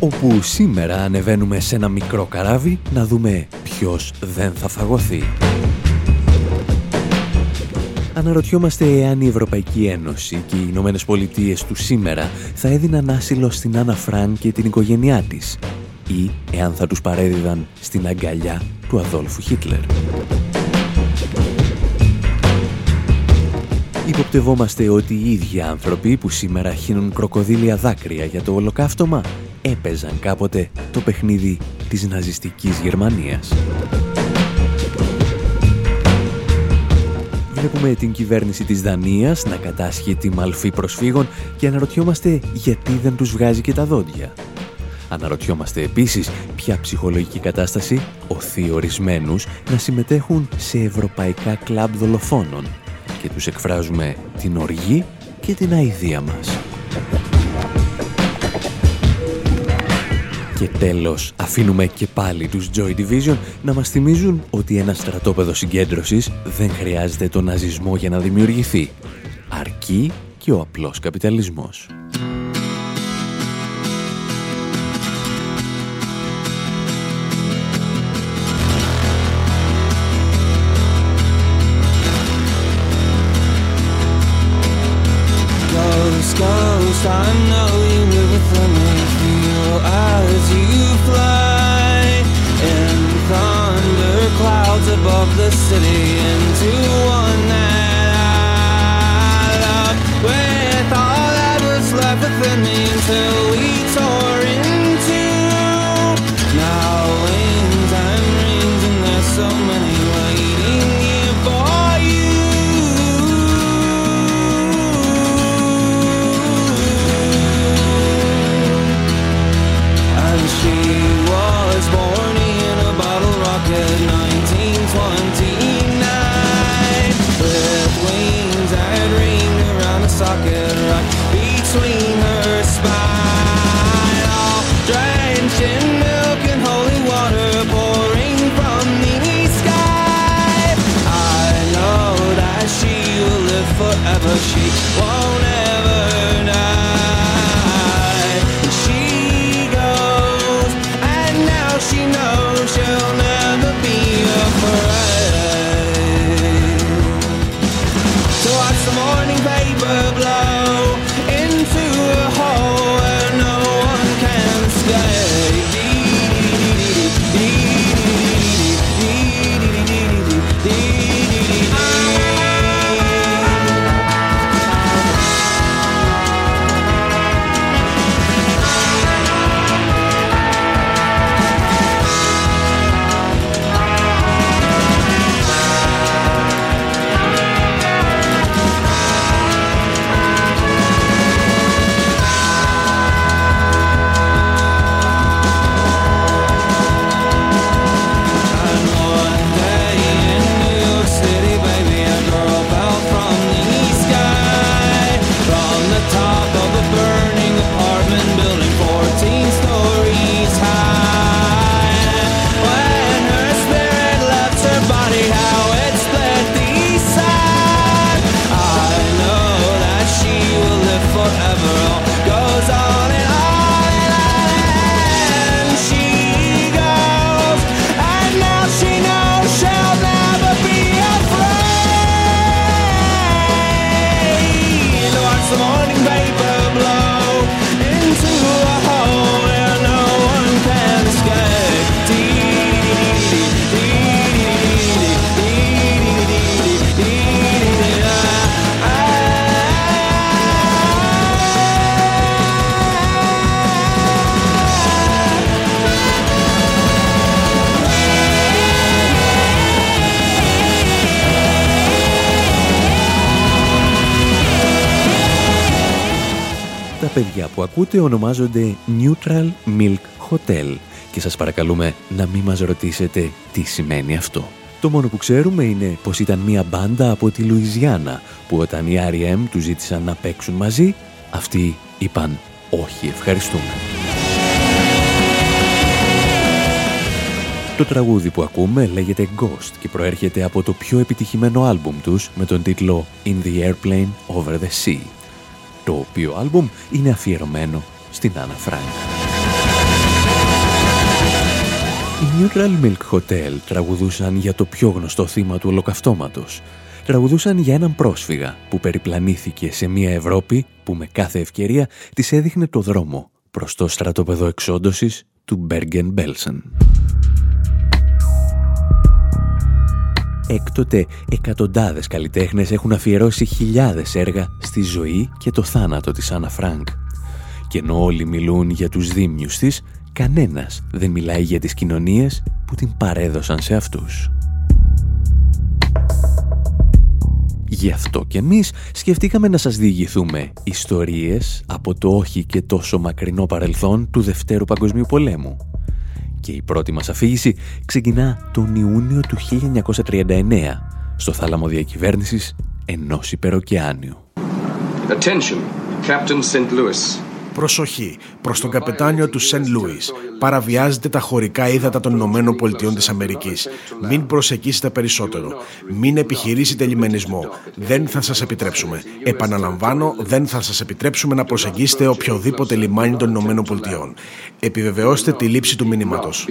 Όπου σήμερα ανεβαίνουμε σε ένα μικρό καράβι να δούμε ποιος δεν θα φαγωθεί. Αναρωτιόμαστε εάν η Ευρωπαϊκή Ένωση και οι Ηνωμένες Πολιτείες του σήμερα θα έδιναν άσυλο στην Άννα Φραν και την οικογένειά της ή εάν θα τους παρέδιδαν στην αγκαλιά του Αδόλφου Χίτλερ. Υποπτευόμαστε ότι οι ίδιοι άνθρωποι που σήμερα χύνουν κροκοδίλια δάκρυα για το ολοκαύτωμα έπαιζαν κάποτε το παιχνίδι της ναζιστικής Γερμανίας. Βλέπουμε την κυβέρνηση της Δανίας να κατάσχει τη μαλφή προσφύγων και αναρωτιόμαστε γιατί δεν τους βγάζει και τα δόντια. Αναρωτιόμαστε επίσης ποια ψυχολογική κατάσταση οθεί ορισμένους να συμμετέχουν σε ευρωπαϊκά κλαμπ δολοφόνων και τους εκφράζουμε την οργή και την αηδία μας. Και τέλος, αφήνουμε και πάλι τους Joy Division να μας θυμίζουν ότι ένα στρατόπεδο συγκέντρωσης δεν χρειάζεται τον ναζισμό για να δημιουργηθεί. Αρκεί και ο απλός καπιταλισμός. Ακούτε ονομάζονται Neutral Milk Hotel και σας παρακαλούμε να μην μας ρωτήσετε τι σημαίνει αυτό. Το μόνο που ξέρουμε είναι πως ήταν μια μπάντα από τη Λουιζιάννα που όταν οι R.E.M. του ζήτησαν να παίξουν μαζί, αυτοί είπαν όχι ευχαριστούμε. Το τραγούδι που ακούμε λέγεται Ghost και προέρχεται από το πιο επιτυχημένο άλμπουμ τους με τον τίτλο In the Airplane Over the Sea, το οποίο άλμπουμ είναι αφιερωμένο στην Anna Frank. Οι Neutral Milk Hotel τραγουδούσαν για το πιο γνωστό θύμα του ολοκαυτώματος. Τραγουδούσαν για έναν πρόσφυγα που περιπλανήθηκε σε μια Ευρώπη που με κάθε ευκαιρία της έδειχνε το δρόμο προς το στρατόπεδο εξόντωσης του Bergen-Belsen. Έκτοτε εκατοντάδες καλλιτέχνες έχουν αφιερώσει χιλιάδες έργα στη ζωή και το θάνατο της Άννα Φρανκ. Και ενώ όλοι μιλούν για τους δίμιους της, κανένας δεν μιλάει για τις κοινωνίες που την παρέδωσαν σε αυτούς. Γι' αυτό και εμείς σκεφτήκαμε να σας διηγηθούμε ιστορίες από το όχι και τόσο μακρινό παρελθόν του Δευτέρου Παγκοσμίου Πολέμου και η πρώτη μας αφήγηση ξεκινά τον Ιούνιο του 1939 στο θάλαμο διακυβέρνησης ενός υπεροκεάνιου. Attention, Captain St. Louis. Προσοχή προς τον καπετάνιο του Σεν Λούις. Παραβιάζετε τα χωρικά ύδατα των Ηνωμένων Πολιτειών της Αμερικής. Μην προσεκίσετε περισσότερο. Μην επιχειρήσετε λιμενισμό. Δεν θα σας επιτρέψουμε. Επαναλαμβάνω, δεν θα σας επιτρέψουμε να προσεγγίσετε οποιοδήποτε λιμάνι των Ηνωμένων Πολιτειών. Επιβεβαιώστε τη λήψη του μηνύματος.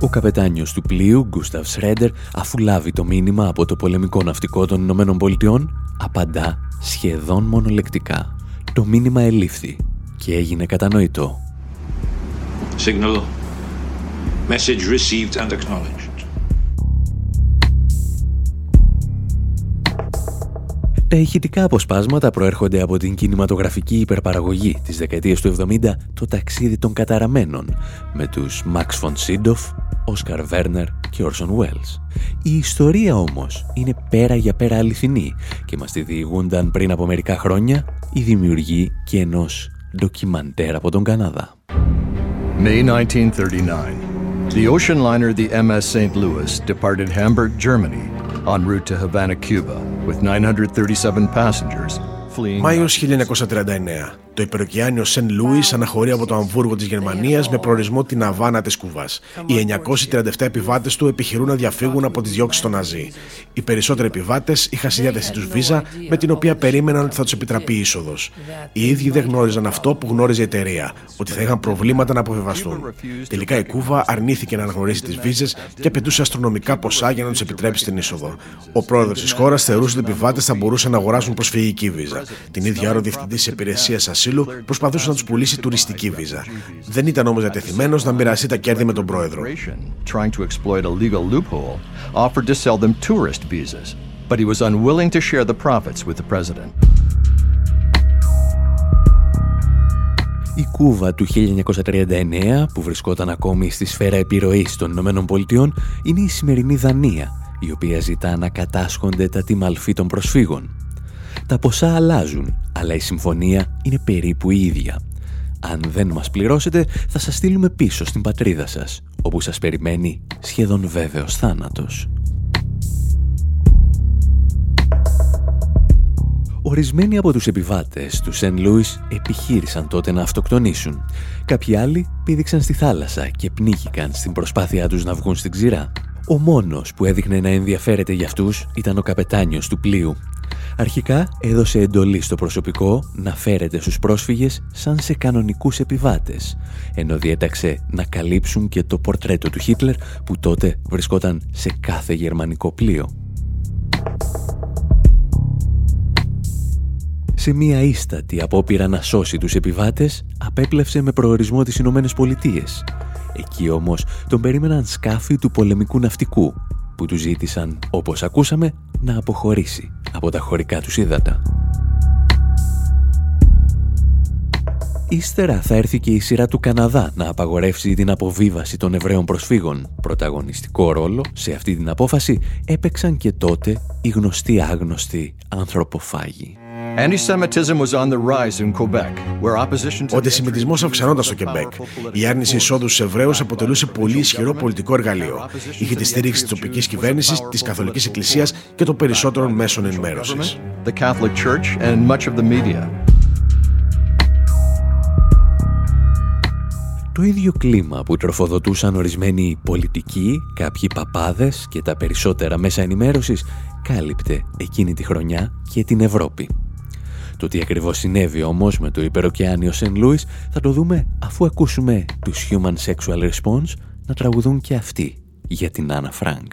Ο καπετάνιος του πλοίου, Γκούσταβ Σρέντερ, αφού λάβει το μήνυμα από το πολεμικό ναυτικό των Ηνωμένων Πολιτειών, απαντά σχεδόν μονολεκτικά. Το μήνυμα ελήφθη και έγινε κατανοητό. Signal. Message received and acknowledged. Τα ηχητικά αποσπάσματα προέρχονται από την κινηματογραφική υπερπαραγωγή της δεκαετίας του 70 «Το ταξίδι των καταραμένων» με τους Max von Sydow, Όσκαρ Βέρνερ και Όρσον Βέλς. Η ιστορία όμως είναι πέρα για πέρα αληθινή και μας τη διηγούνταν πριν από μερικά χρόνια η δημιουργή και ενός ντοκιμαντέρ από τον Καναδά. May 1939. The ocean liner the MS St. Louis departed Hamburg, Germany en route to Havana, Cuba with 937 passengers Μάιος 1939. Το υπεροκειάνιο Σεν Λούις αναχωρεί από το Αμβούργο της Γερμανίας με προορισμό την Αβάνα της Κούβα. Οι 937 επιβάτες του επιχειρούν να διαφύγουν από τι διώξει των Ναζί. Οι περισσότεροι επιβάτες είχαν στη διάθεσή τους βίζα με την οποία περίμεναν ότι θα τους επιτραπεί η είσοδος. Οι ίδιοι δεν γνώριζαν αυτό που γνώριζε η εταιρεία, ότι θα είχαν προβλήματα να αποβεβαστούν. Τελικά η Κούβα αρνήθηκε να αναγνωρίσει τις βίζες και απαιτούσε αστρονομικά ποσά για να τους επιτρέψει την είσοδο. Ο πρόεδρος της χώρας θεωρούσε ότι οι επιβάτες θα μπορούσαν να αγοράσουν προσφυγική βίζα. Την ίδια ώρα ο διευθυντής της υπηρεσίας ασύλου προσπαθούσε να τους πουλήσει τουριστική βίζα. Δεν ήταν όμως διατεθειμένος να μοιραστεί τα κέρδη με τον πρόεδρο. But he was unwilling to share the profits with the president. Η Κούβα του 1939, που βρισκόταν ακόμη στη σφαίρα επιρροής των Ηνωμένων Πολιτειών, είναι η σημερινή Δανία, η οποία ζητά να κατάσχονται τα τιμαλφή των προσφύγων. Τα ποσά αλλάζουν, αλλά η συμφωνία είναι περίπου η ίδια. Αν δεν μας πληρώσετε, θα σας στείλουμε πίσω στην πατρίδα σας, όπου σας περιμένει σχεδόν βέβαιος θάνατος. Ορισμένοι από τους επιβάτες του Σεν Λούις επιχείρησαν τότε να αυτοκτονήσουν. Κάποιοι άλλοι πήδηξαν στη θάλασσα και πνίγηκαν στην προσπάθειά τους να βγουν στην ξηρά. Ο μόνος που έδειχνε να ενδιαφέρεται για αυτούς ήταν ο καπετάνιος του πλοίου, Αρχικά έδωσε εντολή στο προσωπικό να φέρεται στους πρόσφυγες σαν σε κανονικούς επιβάτες, ενώ διέταξε να καλύψουν και το πορτρέτο του Χίτλερ που τότε βρισκόταν σε κάθε γερμανικό πλοίο. Σε μία ίστατη απόπειρα να σώσει τους επιβάτες, απέπλευσε με προορισμό τις Ηνωμένες Πολιτείες. Εκεί όμως τον περίμεναν σκάφη του πολεμικού ναυτικού, που τους ζήτησαν, όπως ακούσαμε, να αποχωρήσει από τα χωρικά τους ύδατα. Ύστερα θα έρθει και η σειρά του Καναδά να απαγορεύσει την αποβίβαση των Εβραίων προσφύγων. Πρωταγωνιστικό ρόλο σε αυτή την απόφαση έπαιξαν και τότε οι γνωστοί άγνωστοι ανθρωποφάγοι. Ο αντισημιτισμός αυξανόταν στο Κεμπέκ. Η άρνηση εισόδου στους Εβραίους αποτελούσε πολύ ισχυρό πολιτικό εργαλείο. Είχε τη στήριξη της τοπικής κυβέρνησης, της Καθολικής Εκκλησίας και των περισσότερων μέσων ενημέρωσης. Το ίδιο κλίμα που τροφοδοτούσαν ορισμένοι πολιτικοί, κάποιοι παπάδες και τα περισσότερα μέσα ενημέρωσης κάλυπτε εκείνη τη χρονιά και την Ευρώπη. Το τι ακριβώς συνέβη όμως με το υπερωκεάνιο Σεν Λούις θα το δούμε αφού ακούσουμε τους Human Sexual Response να τραγουδούν και αυτοί για την Άννα Φρανκ.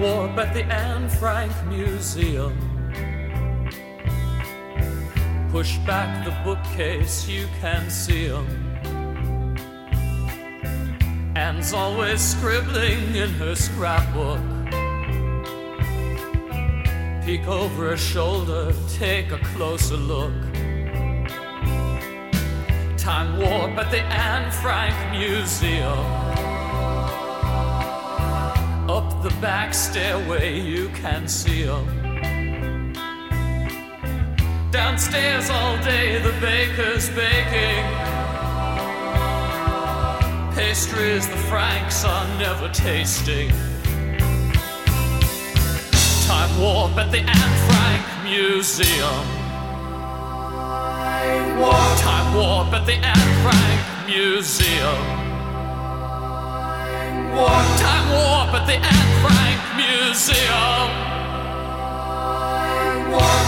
Warp at the Anne Frank Museum. Push back the bookcase, you can see them. Anne's always scribbling in her scrapbook. Peek over her shoulder, take a closer look. Time warp at the Anne Frank Museum. The back stairway, you can see them. Downstairs all day, the baker's baking. Pastries the Franks are never tasting. Time warp at the Anne Frank Museum. Time warp at the Anne Frank Museum. Time warp at the Anne Frank Museum.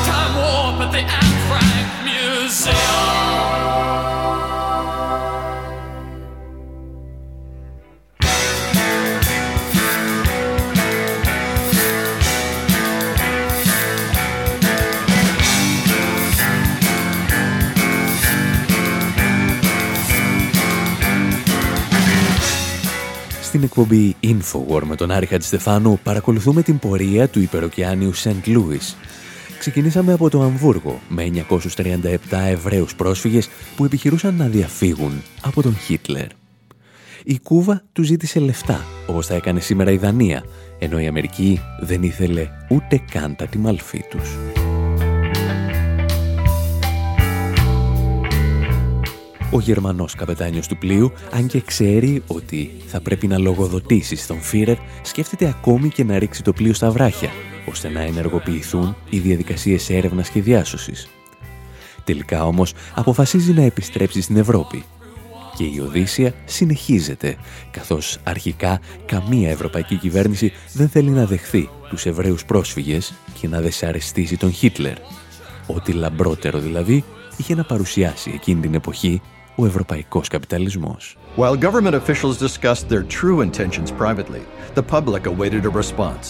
Time warp at the Anne Frank Museum. Στην εκπομπή Infowar με τον Άρη Χατζηστεφάνου παρακολουθούμε την πορεία του υπεροκειάνιου Σεντ Λούις. Ξεκινήσαμε από το Αμβούργο με 937 Εβραίους πρόσφυγες που επιχειρούσαν να διαφύγουν από τον Χίτλερ. Η Κούβα του ζήτησε λεφτά, όπως θα έκανε σήμερα η Δανία, ενώ η Αμερική δεν ήθελε ούτε καν τα τιμαλφή τους. Ο Γερμανός καπετάνιος του πλοίου, αν και ξέρει ότι θα πρέπει να λογοδοτήσει στον Φίρερ, σκέφτεται ακόμη και να ρίξει το πλοίο στα βράχια, ώστε να ενεργοποιηθούν οι διαδικασίες έρευνας και διάσωσης. Τελικά όμως αποφασίζει να επιστρέψει στην Ευρώπη και η Οδύσσια συνεχίζεται, καθώς αρχικά καμία ευρωπαϊκή κυβέρνηση δεν θέλει να δεχθεί τους Εβραίους πρόσφυγες και να δεσαρεστήσει τον Χίτλερ. Ό,τι λαμπρότερο δηλαδή είχε να παρουσιάσει εκείνη την εποχή ο ευρωπαϊκός καπιταλισμός. While government officials discussed their true intentions privately, the public awaited a response.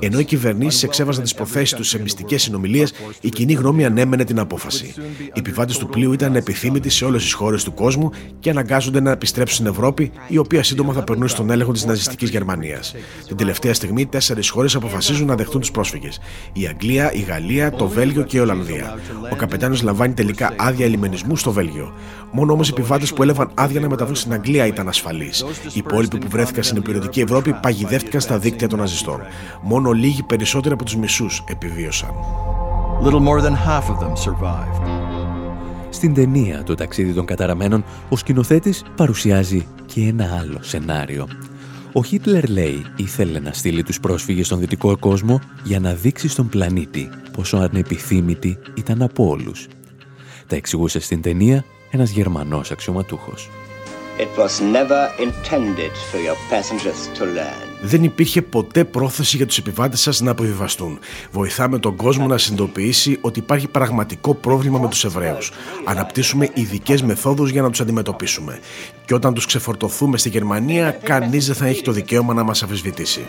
Ενώ οι κυβερνήσεις εξέβαζαν τις προθέσεις τους σε μυστικές συνομιλίες, η κοινή γνώμη ανέμενε την απόφαση. Οι επιβάτες του πλοίου ήταν επιθύμητοι σε όλες τις χώρες του κόσμου και αναγκάζονται να επιστρέψουν στην Ευρώπη, η οποία σύντομα θα περνούσε στον έλεγχο της ναζιστικής Γερμανίας. Την τελευταία στιγμή, τέσσερις χώρες αποφασίζουν να δεχτούν τους πρόσφυγες. Η Αγγλία, η Γαλλία, το Βέλγιο και η Ολλανδία. Ο καπετάνιος λαμβάνει τελικά άδεια ελιμενισμού στο Βέλγιο. Μόνο όμως οι επιβάτες που έλαβαν άδεια να μεταβούν στην Αγγλία ήταν ασφαλείς. Οι υπόλοιποι που βρέθηκαν στην υπηρετική Ευρώπη παγιδεύτηκαν στα δίκτυα των ναζιστών. Μόνο λίγοι περισσότεροι από τους μισούς επιβίωσαν. Little more than half of them survived. Στην ταινία «Το ταξίδι των καταραμένων» ο σκηνοθέτης παρουσιάζει και ένα άλλο σενάριο. Ο Χίτλερ λέει ήθελε να στείλει τους πρόσφυγες στον δυτικό κόσμο για να δείξει στον πλανήτη πόσο ανεπιθύμητοι ήταν από όλους. Τα εξηγούσε στην ταινία ένας Γερμανός αξιωματούχος. It was never intended for your passengers to learn. Δεν υπήρχε ποτέ πρόθεση για τους επιβάτες σας να αποβιβαστούν. Βοηθάμε τον κόσμο να συνειδητοποιήσει ότι υπάρχει πραγματικό πρόβλημα με τους Εβραίους. Αναπτύσσουμε ειδικές μεθόδους για να τους αντιμετωπίσουμε. Και όταν τους ξεφορτωθούμε στη Γερμανία, κανείς δεν θα έχει το δικαίωμα να μας αμφισβητήσει.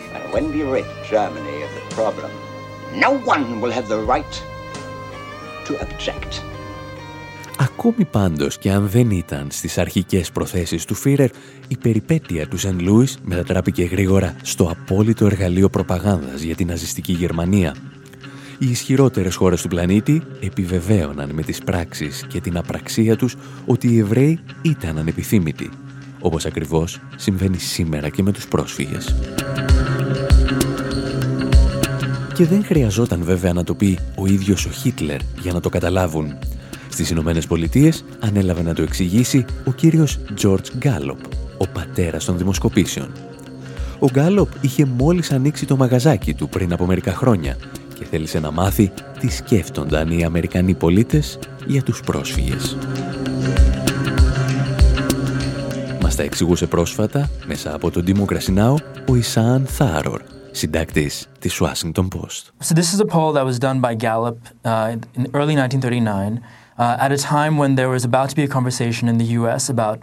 Ακόμη πάντως και αν δεν ήταν στις αρχικές προθέσεις του Φίρερ, η περιπέτεια του Σεν Λούις μετατράπηκε γρήγορα στο απόλυτο εργαλείο προπαγάνδας για την ναζιστική Γερμανία. Οι ισχυρότερες χώρες του πλανήτη επιβεβαίωναν με τις πράξεις και την απραξία τους ότι οι Εβραίοι ήταν ανεπιθύμητοι, όπως ακριβώς συμβαίνει σήμερα και με τους πρόσφυγες. Και δεν χρειαζόταν βέβαια να το πει ο ίδιος ο Χίτλερ για να το καταλάβουν στις Ηνωμένες Πολιτείες ανέλαβε να το εξηγήσει ο κύριος George Γκάλοπ, ο πατέρας των δημοσκοπήσεων. Ο Γκάλοπ είχε μόλις ανοίξει το μαγαζάκι του πριν από μερικά χρόνια και θέλησε να μάθει τι σκέφτονταν οι Αμερικανοί πολίτες για τους πρόσφυγες. Μας τα εξηγούσε πρόσφατα, μέσα από τον Democracy Now, ο Ισάν Θάρορ, συντάκτης της Washington Post. So this is a poll that was done by Gallup uh, in early 1939 uh, Uh, at a time when there was about to be a conversation in the US about.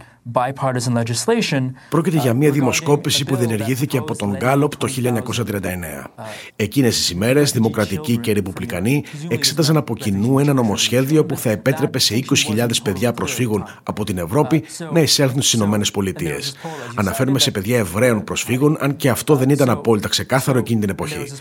Πρόκειται για μια δημοσκόπηση που διενεργήθηκε από τον Γκάλοπ το 1939. Εκείνες τις ημέρες, δημοκρατικοί και ρεπουμπλικανοί εξέταζαν από κοινού ένα νομοσχέδιο που θα επέτρεπε σε 20.000 παιδιά προσφύγων από την Ευρώπη να εισέλθουν στις Ηνωμένες Πολιτείες. Αναφέρουμε σε παιδιά Εβραίων προσφύγων, αν και αυτό δεν ήταν απόλυτα ξεκάθαρο εκείνη την εποχή.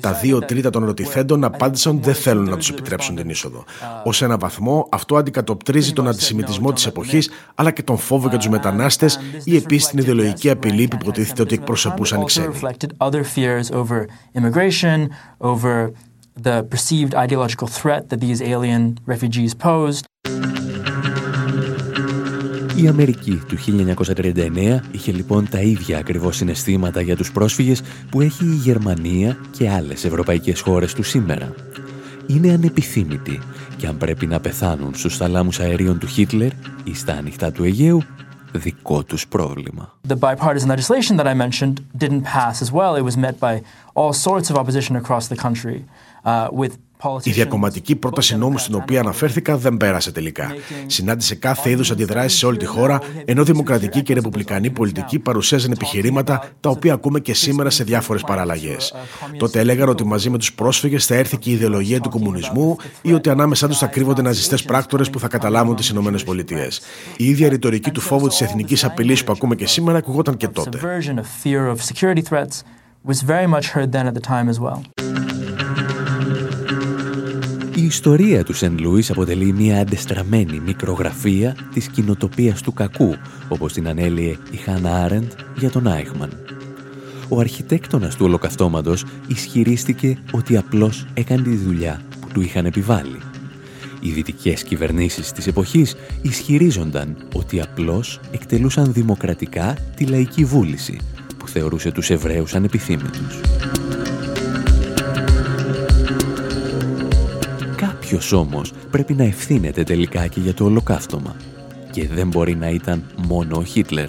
Τα δύο τρίτα των ερωτηθέντων απάντησαν ότι δεν θέλουν να τους επιτρέψουν την είσοδο. Ως ένα βαθμό, αυτό αντικατοπτρίζει τον αντισημιτισμό της εποχής, αλλά και τον φόβο για τους μετανάστες ή επίση την ιδεολογική απειλή που υποτίθεται ότι εκπροσωπούσαν οι ξένοι. Η Αμερική του 1939 είχε λοιπόν τα ίδια ακριβώς συναισθήματα για τους πρόσφυγες που έχει η Γερμανία και άλλες ευρωπαϊκές χώρες του σήμερα. Είναι ανεπιθύμητοι και αν πρέπει να πεθάνουν στους θαλάμους αερίων του Χίτλερ ή στα ανοιχτά του Αιγαίου, δικό τους πρόβλημα. The bipartisan legislation that I mentioned didn't pass as well. It was met by all sorts of opposition across the country uh, with η διακομματική πρόταση νόμου στην οποία αναφέρθηκα δεν πέρασε τελικά. Συνάντησε κάθε είδους αντιδράσεις σε όλη τη χώρα, ενώ δημοκρατική και ρεπουμπλικανή πολιτική παρουσίαζαν επιχειρήματα τα οποία ακούμε και σήμερα σε διάφορες παραλλαγές. Τότε έλεγαν ότι μαζί με τους πρόσφυγες θα έρθει και η ιδεολογία του κομμουνισμού ή ότι ανάμεσά τους θα κρύβονται ναζιστές πράκτορες που θα καταλάβουν τις ΗΠΑ. Η ίδια ρητορική του φόβου της εθνικής απειλής που ακούμε και σήμερα ακουγόταν και τότε. Η ιστορία του Σεν Λούις αποτελεί μια αντεστραμμένη μικρογραφία της κοινοτοπίας του κακού, όπως την ανέλυε η Χάνα Άρεντ για τον Άιχμαν. Ο αρχιτέκτονας του ολοκαυτώματος ισχυρίστηκε ότι απλώς έκανε τη δουλειά που του είχαν επιβάλει. Οι δυτικές κυβερνήσεις της εποχής ισχυρίζονταν ότι απλώς εκτελούσαν δημοκρατικά τη λαϊκή βούληση που θεωρούσε τους Εβραίους ανεπιθύμητους. Κάποιος όμως πρέπει να ευθύνεται τελικά και για το ολοκαύτωμα. Και δεν μπορεί να ήταν μόνο ο Χίτλερ.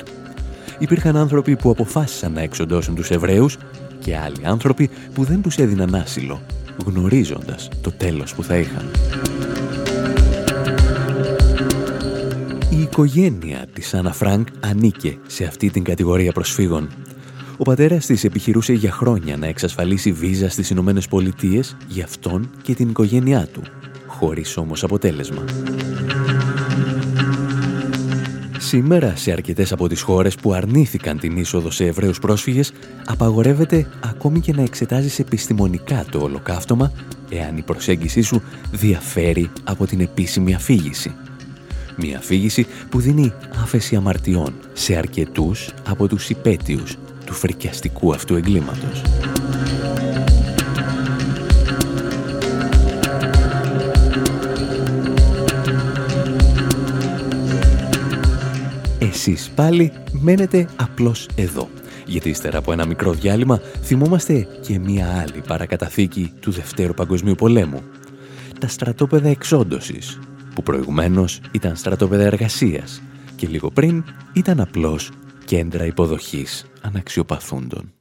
Υπήρχαν άνθρωποι που αποφάσισαν να εξοντώσουν τους Εβραίους και άλλοι άνθρωποι που δεν τους έδιναν άσυλο, γνωρίζοντας το τέλος που θα είχαν. Η οικογένεια της Άννα Φρανκ ανήκε σε αυτή την κατηγορία προσφύγων. Ο πατέρας της επιχειρούσε για χρόνια να εξασφαλίσει βίζα στις Ηνωμένες Πολιτείες για αυτόν και την οικογένειά του χωρίς όμως αποτέλεσμα. Σήμερα, σε αρκετές από τις χώρες που αρνήθηκαν την είσοδο σε Εβραίους πρόσφυγες, απαγορεύεται ακόμη και να εξετάζεις επιστημονικά το ολοκαύτωμα, εάν η προσέγγιση σου διαφέρει από την επίσημη αφήγηση. Μια αφήγηση που δίνει άφεση αμαρτιών σε αρκετούς από τους υπέτειους του φρικιαστικού αυτού εγκλήματος. Εσείς πάλι μένετε απλώς εδώ. γιατί ύστερα από ένα μικρό διάλειμμα θυμόμαστε και μία άλλη παρακαταθήκη του Δευτέρου Παγκοσμίου Πολέμου. Τα στρατόπεδα εξόντωσης, που προηγουμένως ήταν στρατόπεδα εργασίας και λίγο πριν ήταν απλώς κέντρα υποδοχής αναξιοπαθούντων.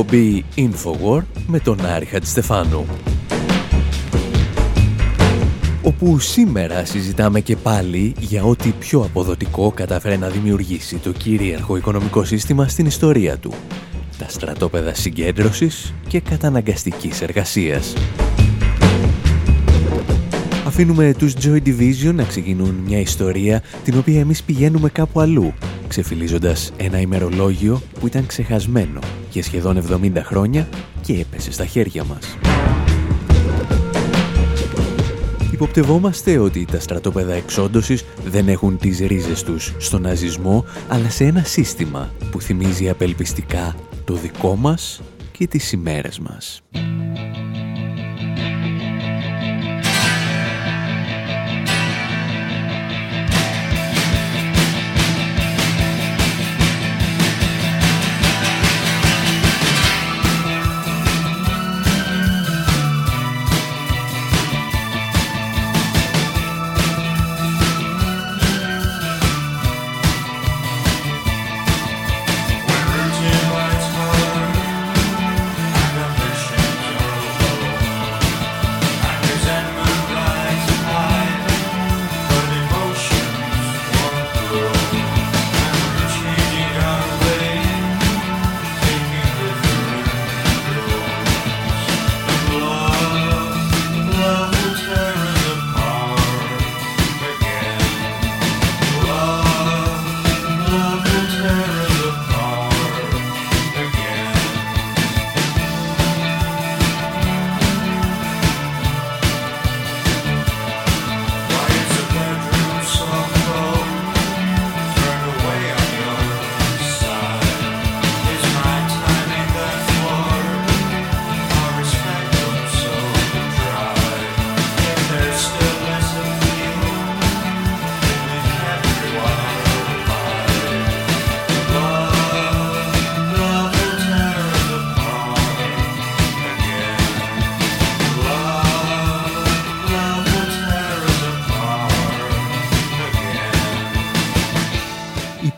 Εκπομπή Infowar με τον Άρη Χατζηστεφάνου όπου σήμερα συζητάμε και πάλι για ό,τι πιο αποδοτικό καταφέρει να δημιουργήσει το κυρίαρχο οικονομικό σύστημα στην ιστορία του. Τα στρατόπεδα συγκέντρωσης και καταναγκαστικής εργασίας. Αφήνουμε τους Joy Division να ξεκινούν μια ιστορία την οποία εμείς πηγαίνουμε κάπου αλλού, ξεφυλίζοντας ένα ημερολόγιο που ήταν ξεχασμένο για σχεδόν 70 χρόνια και έπεσε στα χέρια μας. Υποπτευόμαστε ότι τα στρατόπεδα εξόντωσης δεν έχουν τις ρίζες τους στον ναζισμό, αλλά σε ένα σύστημα που θυμίζει απελπιστικά το δικό μας και τις ημέρες μας.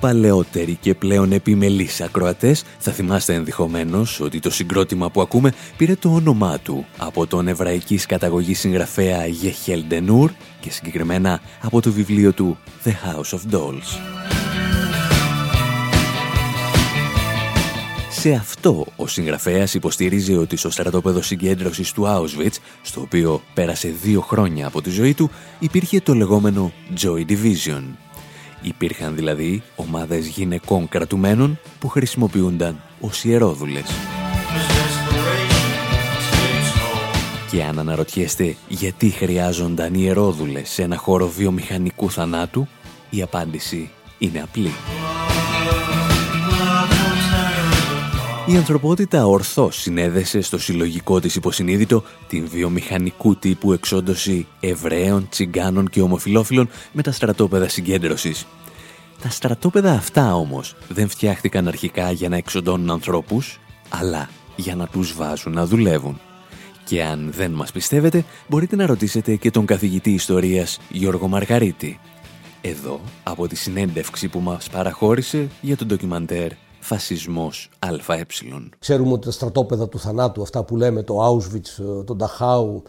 Παλαιότεροι και πλέον επιμελείς ακροατές θα θυμάστε ενδεχομένως ότι το συγκρότημα που ακούμε πήρε το όνομά του από τον εβραϊκής καταγωγή συγγραφέα Γεχέλ Ντενούρ και συγκεκριμένα από το βιβλίο του The House of Dolls. Σε αυτό ο συγγραφέας υποστηρίζει ότι στο στρατόπεδο συγκέντρωσης του Auschwitz, στο οποίο πέρασε δύο χρόνια από τη ζωή του, υπήρχε το λεγόμενο Joy Division, Υπήρχαν δηλαδή ομάδες γυναικών κρατουμένων που χρησιμοποιούνταν ως ιερόδουλες. Και αν αναρωτιέστε γιατί χρειάζονταν ιερόδουλες σε ένα χώρο βιομηχανικού θανάτου, η απάντηση είναι απλή. Η ανθρωπότητα ορθώς συνέδεσε στο συλλογικό της υποσυνείδητο την βιομηχανικού τύπου εξόντωση Εβραίων, Τσιγκάνων και Ομοφιλόφιλων με τα στρατόπεδα συγκέντρωσης. Τα στρατόπεδα αυτά όμως δεν φτιάχτηκαν αρχικά για να εξοντώνουν ανθρώπους, αλλά για να τους βάζουν να δουλεύουν. Και αν δεν μας πιστεύετε, μπορείτε να ρωτήσετε και τον καθηγητή ιστορίας Γιώργο Μαργαρίτη. Εδώ, από τη συνέντευξη που μας παραχώρησε για τον ντοκιμαντέρ φασισμός ΑΕ. Ξέρουμε ότι τα στρατόπεδα του θανάτου, αυτά που λέμε το Auschwitz, ε, το Dachau,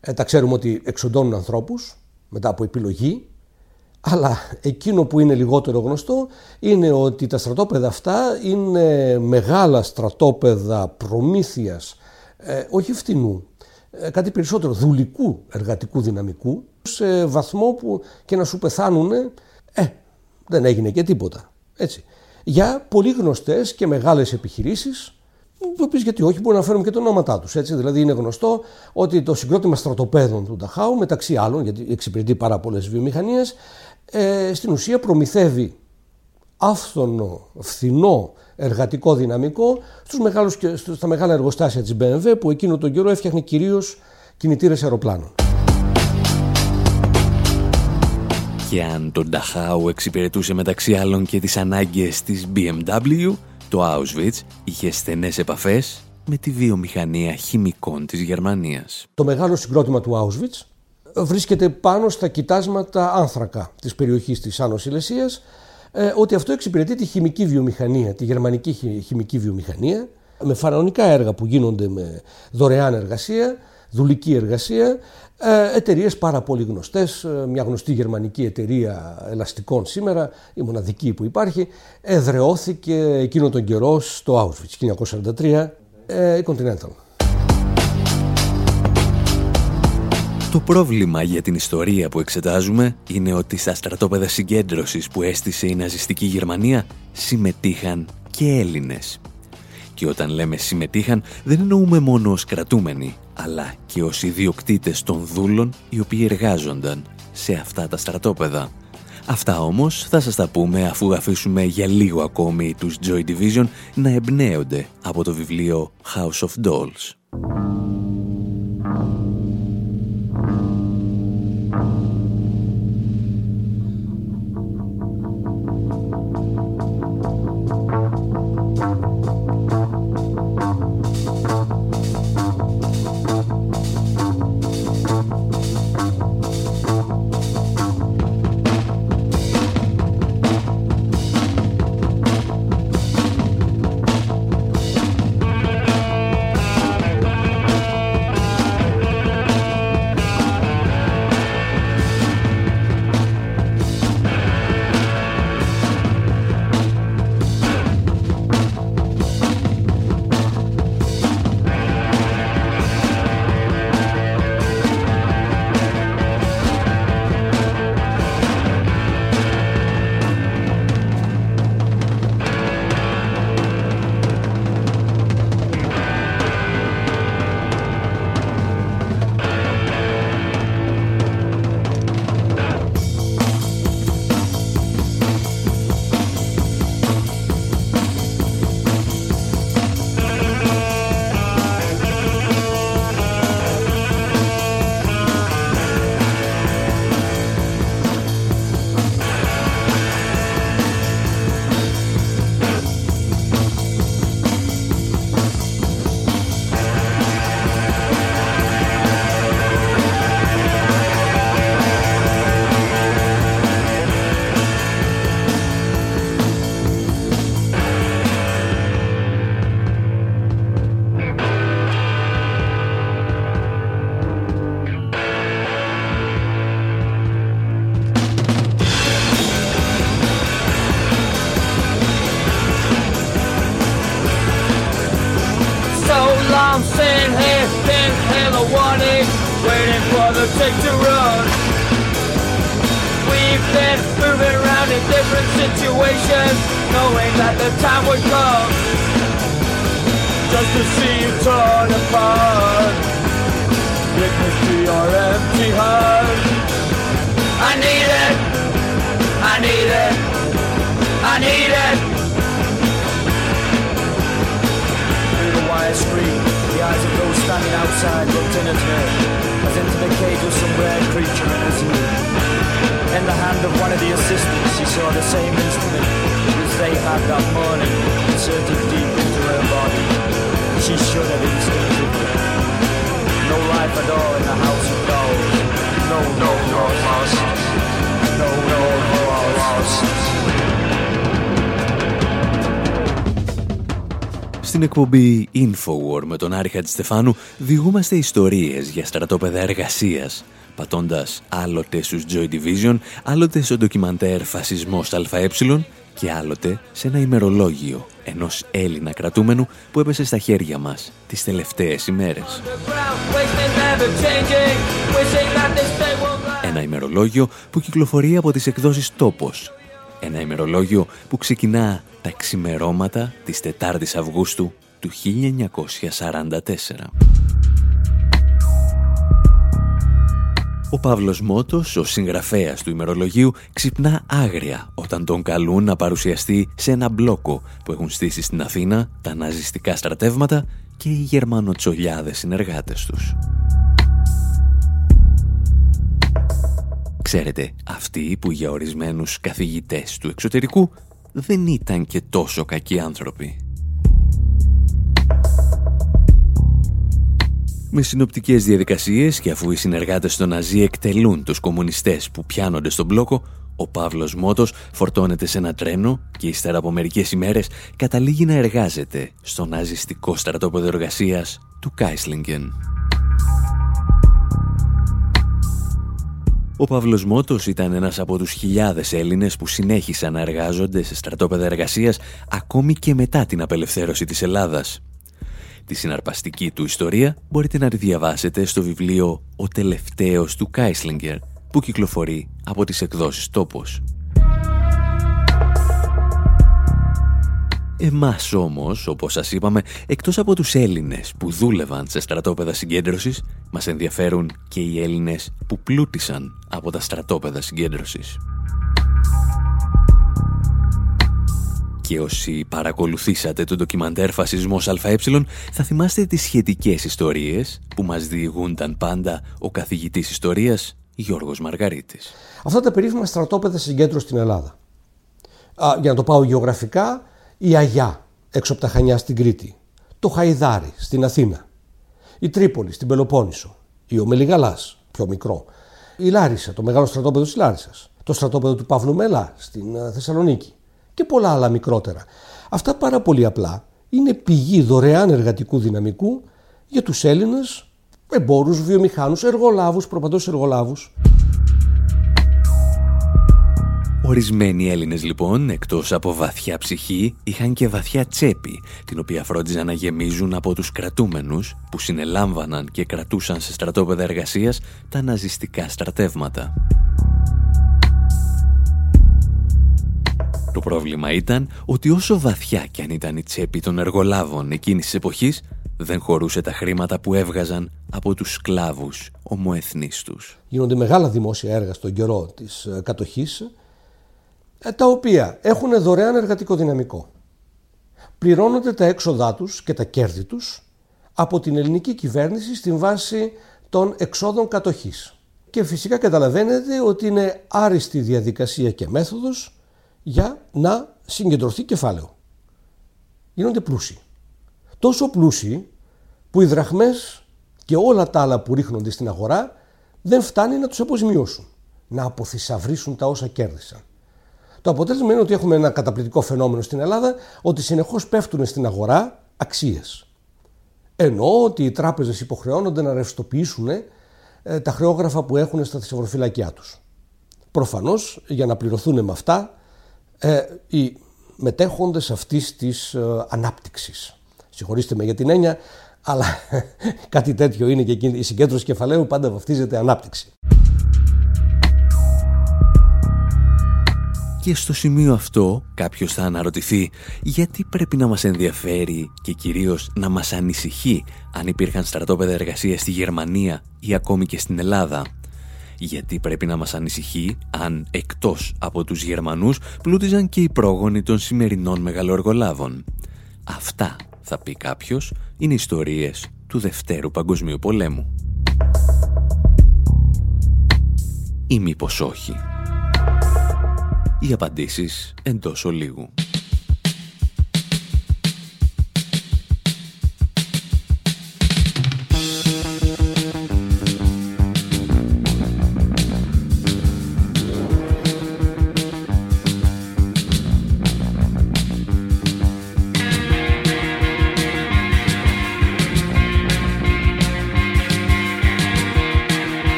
ε, τα ξέρουμε ότι εξοντώνουν ανθρώπους μετά από επιλογή. Αλλά εκείνο που είναι λιγότερο γνωστό είναι ότι τα στρατόπεδα αυτά είναι μεγάλα στρατόπεδα προμήθειας, ε, όχι φτηνού, ε, κάτι περισσότερο δουλικού εργατικού δυναμικού, σε βαθμό που και να σου πεθάνουν, ε, δεν έγινε και τίποτα. Έτσι για πολύ γνωστές και μεγάλες επιχειρήσεις, οι οποίε γιατί όχι μπορούμε να φέρουμε και τα ονόματά τους. Δηλαδή είναι γνωστό ότι το συγκρότημα στρατοπέδων του Νταχάου, μεταξύ άλλων, γιατί εξυπηρετεί πάρα πολλές βιομηχανίες, ε, στην ουσία προμηθεύει άφθονο, φθηνό εργατικό δυναμικό στους μεγάλους, στα μεγάλα εργοστάσια της BMW που εκείνο τον καιρό έφτιαχνε κυρίως κινητήρες αεροπλάνων. Και αν το Νταχάου εξυπηρετούσε μεταξύ άλλων και τις ανάγκες της BMW, το Auschwitz είχε στενές επαφές με τη βιομηχανία χημικών της Γερμανίας. Το μεγάλο συγκρότημα του Auschwitz βρίσκεται πάνω στα κοιτάσματα άνθρακα της περιοχής της Άνω Σιλεσίας, ε, ότι αυτό εξυπηρετεί τη χημική βιομηχανία, τη γερμανική χημική βιομηχανία με φαραωνικά έργα που γίνονται με δωρεάν εργασία, δουλική εργασία, ε, εταιρείες πάρα πολύ γνωστές. Ε, μια γνωστή γερμανική εταιρεία ελαστικών σήμερα, η μοναδική που υπάρχει, εδρεώθηκε εκείνο τον καιρό στο Auschwitz 1943, ε, η Continental. Το πρόβλημα για την ιστορία που εξετάζουμε είναι ότι στα στρατόπεδα συγκέντρωσης που έστησε η ναζιστική Γερμανία συμμετείχαν και Έλληνες. Και όταν λέμε συμμετείχαν δεν εννοούμε μόνο ως κρατούμενοι, αλλά και ως ιδιοκτήτες των δούλων οι οποίοι εργάζονταν σε αυτά τα στρατόπεδα. Αυτά όμως θα σας τα πούμε αφού αφήσουμε για λίγο ακόμη τους Joy Division να εμπνέονται από το βιβλίο House of Dolls. the time would come just to see you torn apart. Witness to your empty heart. I need it. I need it. I need it. Through the wire screen, the eyes of those standing outside looked in at her, as into the cage of some rare creature in a zoo. In the hand of one of the assistants, she saw the same instrument Στην εκπομπή Infowar με τον Άρη Χατζηστεφάνου διηγούμαστε ιστορίες για στρατόπεδα εργασίας, πατώντας άλλοτε στους Joy Division, άλλοτε στο ντοκιμαντέρ Φασισμός ΑΕ και άλλοτε σε ένα ημερολόγιο ενός Έλληνα κρατούμενου που έπεσε στα χέρια μας τις τελευταίες ημέρες. Ένα ημερολόγιο που κυκλοφορεί από τις εκδόσεις «Τόπος». Ένα ημερολόγιο που ξεκινά τα ξημερώματα της 4ης Αυγούστου του 1944. Ο Παύλος Μότος, ο συγγραφέας του ημερολογίου, ξυπνά άγρια όταν τον καλούν να παρουσιαστεί σε ένα μπλόκο που έχουν στήσει στην Αθήνα τα ναζιστικά στρατεύματα και οι γερμανοτσολιάδες συνεργάτες τους. Ξέρετε, αυτοί που για ορισμένους καθηγητές του εξωτερικού δεν ήταν και τόσο κακοί άνθρωποι. Με συνοπτικές διαδικασίες και αφού οι συνεργάτες των Ναζί εκτελούν τους κομμουνιστές που πιάνονται στον μπλόκο, ο Παύλος Μότος φορτώνεται σε ένα τρένο και ύστερα από μερικές ημέρες καταλήγει να εργάζεται στο ναζιστικό στρατόπεδο εργασίας του Κάισλιγκεν. Ο Παύλος Μότος ήταν ένας από τους χιλιάδες Έλληνες που συνέχισαν να εργάζονται σε στρατόπεδα εργασίας ακόμη και μετά την απελευθέρωση της Ελλάδας. Τη συναρπαστική του ιστορία μπορείτε να τη διαβάσετε στο βιβλίο «Ο τελευταίος του Κάισλιγκερ» που κυκλοφορεί από τις εκδόσεις «Τόπος». Εμάς όμως, όπως σας είπαμε, εκτός από τους Έλληνες που δούλευαν σε στρατόπεδα συγκέντρωσης, μας ενδιαφέρουν και οι Έλληνες που πλούτησαν από τα στρατόπεδα συγκέντρωσης. Και όσοι παρακολουθήσατε το ντοκιμαντέρ «Φασισμός ΑΕ» θα θυμάστε τις σχετικές ιστορίες που μας διηγούνταν πάντα ο καθηγητής ιστορίας Γιώργος Μαργαρίτης. Αυτά τα περίφημα στρατόπεδα συγκέντρωση στην Ελλάδα. Α, για να το πάω γεωγραφικά, η Αγιά έξω από τα Χανιά στην Κρήτη, το Χαϊδάρι στην Αθήνα, η Τρίπολη στην Πελοπόννησο, η Ομελιγαλάς, πιο μικρό, η Λάρισα, το μεγάλο στρατόπεδο της Λάρισας, το στρατόπεδο του Παύλου Μελά στην ε, Θεσσαλονίκη και πολλά άλλα μικρότερα. Αυτά πάρα πολύ απλά είναι πηγή δωρεάν εργατικού δυναμικού για τους Έλληνες εμπόρους, βιομηχάνους, εργολάβους, προπαντός εργολάβους. Ορισμένοι Έλληνες λοιπόν, εκτός από βαθιά ψυχή, είχαν και βαθιά τσέπη, την οποία φρόντιζαν να γεμίζουν από τους κρατούμενους που συνελάμβαναν και κρατούσαν σε στρατόπεδα εργασίας τα ναζιστικά στρατεύματα. Το πρόβλημα ήταν ότι όσο βαθιά κι αν ήταν η τσέπη των εργολάβων εκείνης της εποχής, δεν χωρούσε τα χρήματα που έβγαζαν από τους σκλάβους ομοεθνείς τους. Γίνονται μεγάλα δημόσια έργα στον καιρό της ε, κατοχής, ε, τα οποία έχουν δωρεάν εργατικό δυναμικό. Πληρώνονται τα έξοδά τους και τα κέρδη τους από την ελληνική κυβέρνηση στην βάση των εξόδων κατοχής. Και φυσικά καταλαβαίνετε ότι είναι άριστη διαδικασία και μέθοδος για να συγκεντρωθεί κεφάλαιο. Γίνονται πλούσιοι. Τόσο πλούσιοι που οι δραχμές και όλα τα άλλα που ρίχνονται στην αγορά δεν φτάνει να τους αποζημιώσουν, να αποθυσαυρίσουν τα όσα κέρδισαν. Το αποτέλεσμα είναι ότι έχουμε ένα καταπληκτικό φαινόμενο στην Ελλάδα ότι συνεχώς πέφτουν στην αγορά αξίες. Ενώ ότι οι τράπεζες υποχρεώνονται να ρευστοποιήσουν ε, τα χρεόγραφα που έχουν στα θησαυροφυλακιά τους. Προφανώς για να πληρωθούν με αυτά ε, οι μετέχοντες αυτής της ε, ανάπτυξης. Συγχωρήστε με για την έννοια, αλλά κάτι τέτοιο είναι και η συγκέντρωση κεφαλαίου πάντα βαφτίζεται ανάπτυξη. Και στο σημείο αυτό κάποιος θα αναρωτηθεί γιατί πρέπει να μας ενδιαφέρει και κυρίως να μας ανησυχεί αν υπήρχαν στρατόπεδα εργασίας στη Γερμανία ή ακόμη και στην Ελλάδα; Γιατί πρέπει να μας ανησυχεί αν εκτός από τους Γερμανούς πλούτιζαν και οι πρόγονοι των σημερινών μεγαλοεργολάβων. Αυτά, θα πει κάποιος, είναι ιστορίες του Δευτέρου Παγκοσμίου Πολέμου. Ή μήπως όχι. Οι απαντήσεις εντός ολίγου.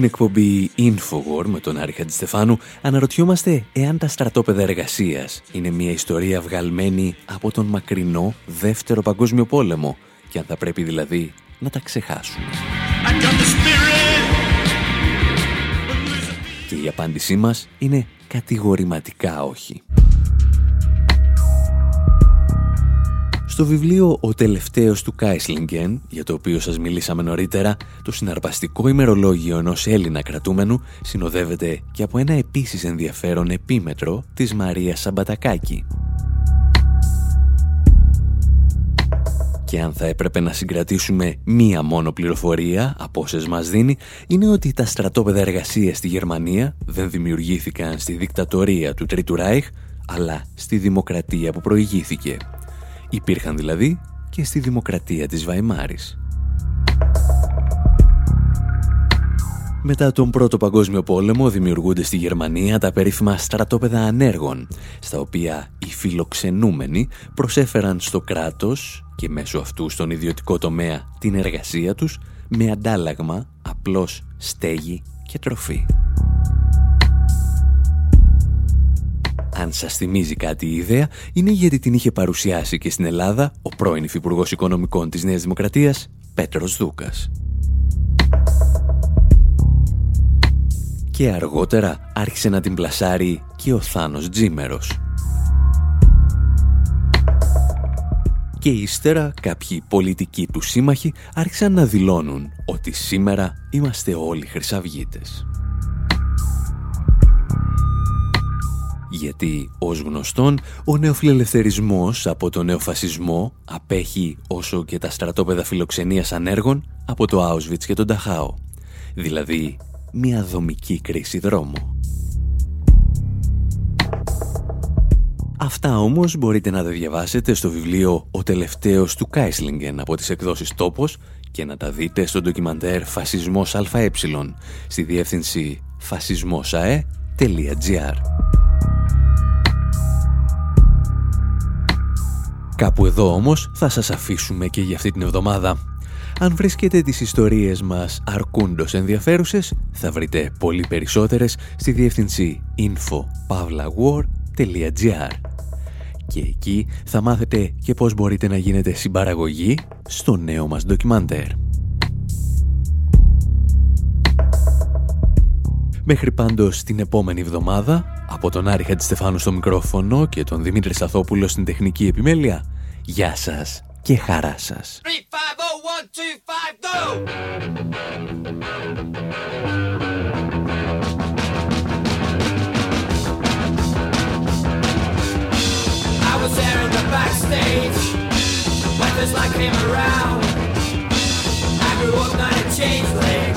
Στην εκπομπή Infowar με τον Άρη Χατζηστεφάνου αναρωτιόμαστε εάν τα στρατόπεδα εργασίας είναι μια ιστορία βγαλμένη από τον μακρινό Δεύτερο Παγκόσμιο Πόλεμο και αν θα πρέπει δηλαδή να τα ξεχάσουμε. Και η απάντησή μας είναι κατηγορηματικά όχι. Στο βιβλίο «Ο τελευταίος του Κάισλιγκεν», για το οποίο σας μιλήσαμε νωρίτερα, το συναρπαστικό ημερολόγιο ενός Έλληνα κρατούμενου συνοδεύεται και από ένα επίσης ενδιαφέρον επίμετρο της Μαρία Σαμπατακάκη. Και αν θα έπρεπε να συγκρατήσουμε μία μόνο πληροφορία από όσες μας δίνει, είναι ότι τα στρατόπεδα εργασίας στη Γερμανία δεν δημιουργήθηκαν στη δικτατορία του Τρίτου Ράιχ, αλλά στη δημοκρατία που προηγήθηκε. Υπήρχαν δηλαδή και στη δημοκρατία της Βαϊμάρης. Μετά τον Πρώτο Παγκόσμιο Πόλεμο δημιουργούνται στη Γερμανία τα περίφημα στρατόπεδα ανέργων, στα οποία οι φιλοξενούμενοι προσέφεραν στο κράτος και μέσω αυτού στον ιδιωτικό τομέα την εργασία τους με αντάλλαγμα απλώς στέγη και τροφή. Αν σας θυμίζει κάτι η ιδέα, είναι γιατί την είχε παρουσιάσει και στην Ελλάδα ο πρώην Υφυπουργός Οικονομικών της Νέας Δημοκρατίας, Πέτρος Δούκας. Και αργότερα άρχισε να την πλασάρει και ο Θάνος Τζίμερος. Και ύστερα κάποιοι πολιτικοί του σύμμαχοι άρχισαν να δηλώνουν ότι σήμερα είμαστε όλοι χρυσαυγίτες. Γιατί ως γνωστόν ο νεοφιλελευθερισμός από τον νεοφασισμό απέχει όσο και τα στρατόπεδα φιλοξενίας ανέργων από το Auschwitz και τον Ταχάο. Δηλαδή, μια δομική κρίση δρόμου. Αυτά όμως μπορείτε να τα διαβάσετε στο βιβλίο «Ο τελευταίος του Κάισλιγκεν» από τις εκδόσεις «Τόπος» και να τα δείτε στο ντοκιμαντέρ «Φασισμός ΑΕ» στη διεύθυνση φασισμόσαε.gr. Κάπου εδώ όμως θα σας αφήσουμε και για αυτή την εβδομάδα. Αν βρίσκετε τις ιστορίες μας αρκούντος ενδιαφέρουσες, θα βρείτε πολύ περισσότερες στη διεύθυνση info.pavlawar.gr Και εκεί θα μάθετε και πώς μπορείτε να γίνετε συμπαραγωγή στο νέο μας ντοκιμαντέρ. Μέχρι πάντως την επόμενη εβδομάδα, από τον Άρη Χατζηστεφάνου στο μικρόφωνο και τον Δημήτρη Σαθόπουλο στην τεχνική επιμέλεια, γεια σας και χαρά σας. 3, 5, 0, 1, 2, 5, go! I was there in the backstage when this light came around. I grew up not a changeling,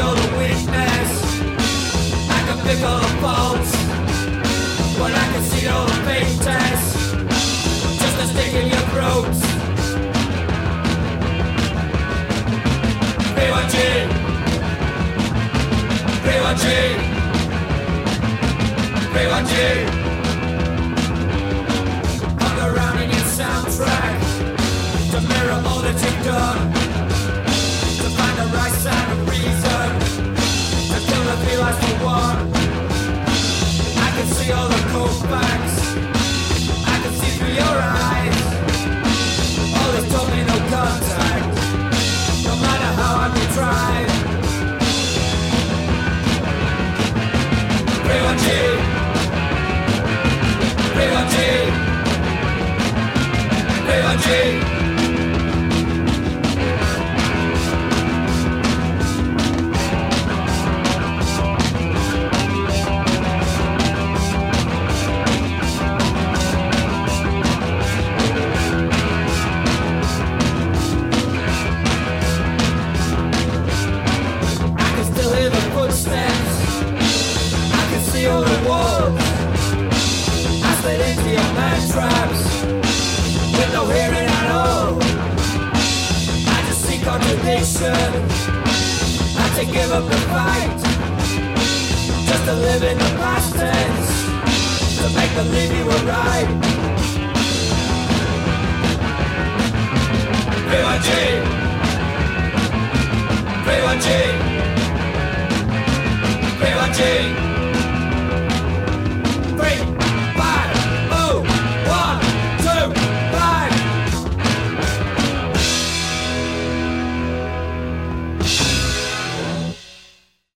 All the weakness, I could pick all the faults. But I can see all the fake tests. Just a stick in your throat. BYG BYG BYG Hung around in your soundtrack. To mirror all that you've done last one.